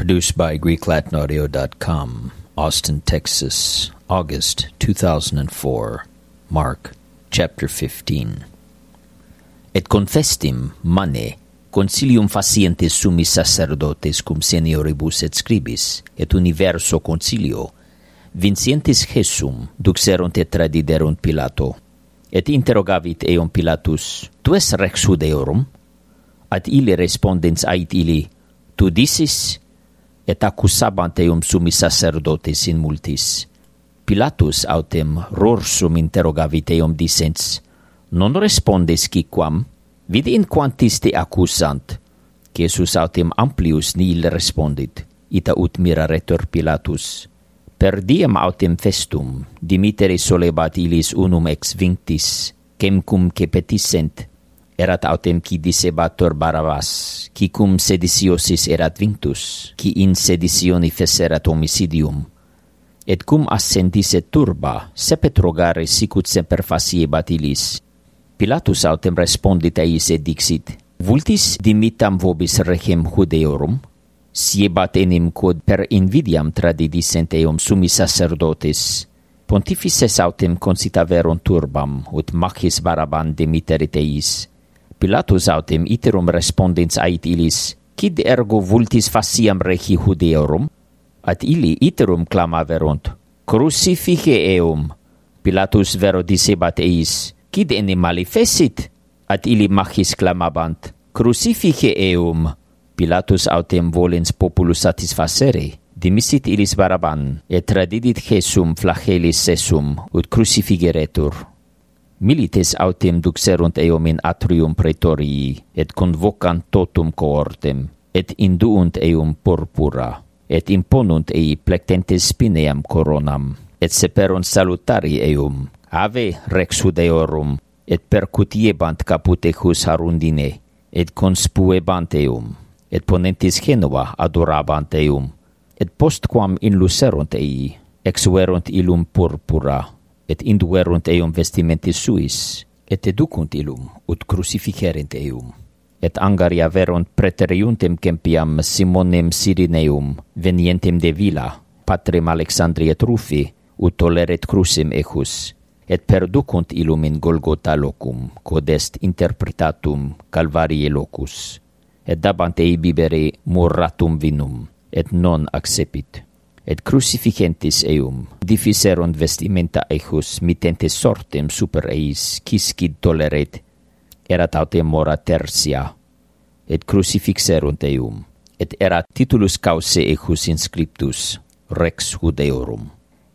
Produced by GreekLatinAudio.com, Austin, Texas, August 2004, Mark, Chapter 15. Et confestim mane concilium facientes summis sacerdotes cum senioribus et scribis, et universo concilio, vincientes Jesum duxerunt et tradiderunt Pilato, et interrogavit eum Pilatus, Tu es rex Judeorum? At ili respondens ait ili, Tu dicis, et accusabant eum summi sacerdotes in multis. Pilatus autem rorsum interrogavit eum dicens, non respondes quicquam, vid in quantis te accusant. Jesus autem amplius nihil respondit, ita ut miraretur Pilatus. Per diem autem festum, dimitere solebat ilis unum ex vinctis, chemcum cepetissent, erat autem qui dicebator Barabbas, qui cum seditiosis erat vinctus, qui in seditioni feserat homicidium, et cum ascendisse turba, sepet rogare sicut semper facie batilis. Pilatus autem respondit eis et dixit, Vultis dimittam vobis rechem judeorum, siebat enim quod per invidiam tradidissent eum sumi sacerdotes, pontifices autem consitaverunt turbam, ut machis baraban demiterit eis, Pilatus autem iterum respondens ait illis, Cid ergo vultis faciam rehi Judeorum? At illi iterum clamaverunt, Crucifice eum. Pilatus vero dicebat eis, Cid enim malifessit? At illi machis clamabant, Crucifice eum. Pilatus autem volens populus satisfacere, dimisit illis Baraban, et tradidit Jesum flagellis sesum, ut crucifigeretur milites autem duxerunt eum in atrium praetorii, et convocant totum cohortem, et induunt eum purpura, et imponunt ei plectentes spineam coronam, et seperunt salutari eum, ave rex judeorum, et percutiebant caput ejus harundine, et conspuebant eum, et ponentis genua adorabant eum, et postquam in lucerunt ei, exuerunt ilum purpura, et induerunt eum vestimenti suis, et educunt ilum, ut crucificerent eum. Et angaria verunt preteriuntem campiam Simonem Sirineum, venientem de Vila, patrem Alexandriae Trufi, ut toleret crucem ejus, et perducunt illum in Golgota locum, quod est interpretatum Calvarie locus, et dabant ei bibere murratum vinum, et non accepit et crucificentis eum difficerunt vestimenta ejus mitente sortem super eis quiscid toleret erat autem mora tertia et crucifixerunt eum et erat titulus causae ejus inscriptus rex judeorum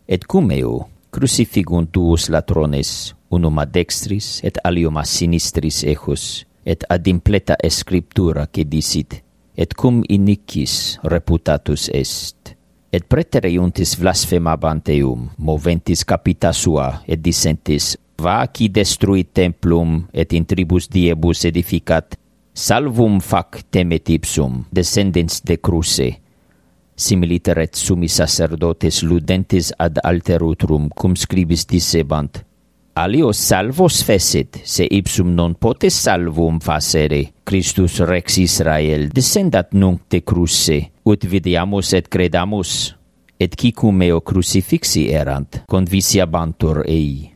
et cum eo crucifigunt duos latrones unum ad dextris et alium a sinistris ejus et ad impleta scriptura que dicit et cum iniquis reputatus est et preteriuntis blasfemabanteum, moventis capita sua, et dissentis, Vaci destruit templum, et in tribus diebus edificat, salvum fac temet ipsum, descendens de cruce. Similiter et sumi sacerdotes ludentis ad alterutrum, cum scribis dissebant, Alio salvos fecit, se ipsum non potes salvum facere. Christus rex Israel descendat nunc de cruce, ut videamus et credamus, et cicum meo crucifixi erant, conviciabantur ei.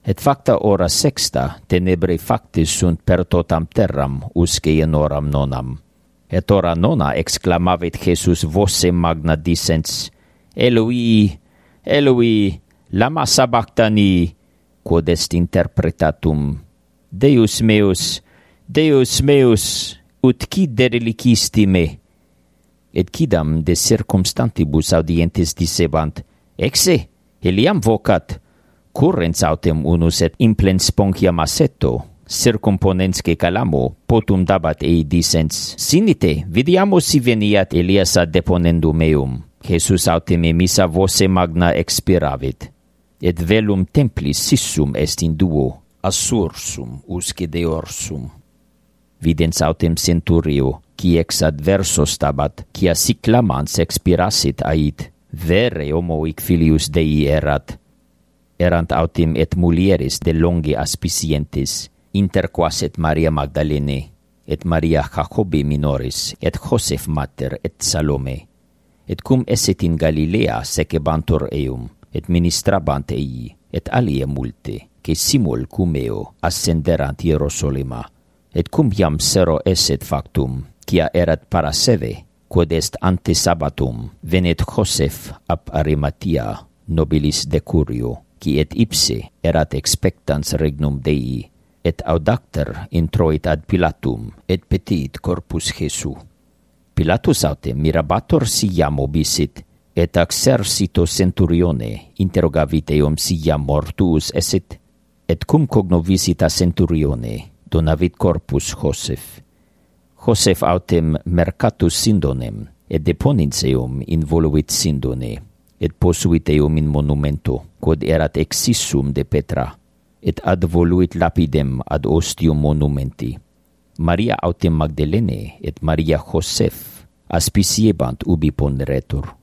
Et facta ora sexta tenebre factis sunt per totam terram usque in oram nonam. Et ora nona exclamavit Jesus voce magna dicens, Eloi, Eloi, lama sabachthani, quod est interpretatum. Deus meus, Deus meus, ut qui derelicisti me? et quidam de circumstantibus audientes dicebant, Exe, heliam vocat, currens autem unus et implens sponciam assetto, circumponensque calamo, potum dabat ei dicens, Sinite, vidiamo si veniat Elias ad deponendum meum. Jesus autem emissa voce magna expiravit, et velum templis sissum est in duo, assursum usque deorsum. Videns autem centurio, qui ex adverso stabat, quia sic clamans expirasit ait, vere homo ic filius Dei erat. Erant autim et mulieris de longi aspicientis, interquas et Maria Magdalene, et Maria Jacobi minoris, et Joseph mater, et Salome. Et cum esset in Galilea secebantur eum, et ministrabant ei, et alie multe, che simul cum eo ascenderant Hierosolima, et cum iam sero esset factum, quia erat paraseve, quod est ante sabbatum, venet Joseph ab Arimatia, nobilis decurio, qui et ipse erat expectans regnum Dei, et audacter introit ad Pilatum, et petit corpus Jesu. Pilatus autem mirabator iam obisit, et exercito centurione interrogavit eum iam mortuus esit, et cum cognovisit a centurione donavit corpus Joseph Josef autem mercatus sindonem, et deponens eum in voluit sindone, et posuit eum in monumento, quod erat exissum de Petra, et ad voluit lapidem ad ostium monumenti. Maria autem Magdalene et Maria Josef aspiciebant ubi ponderetur.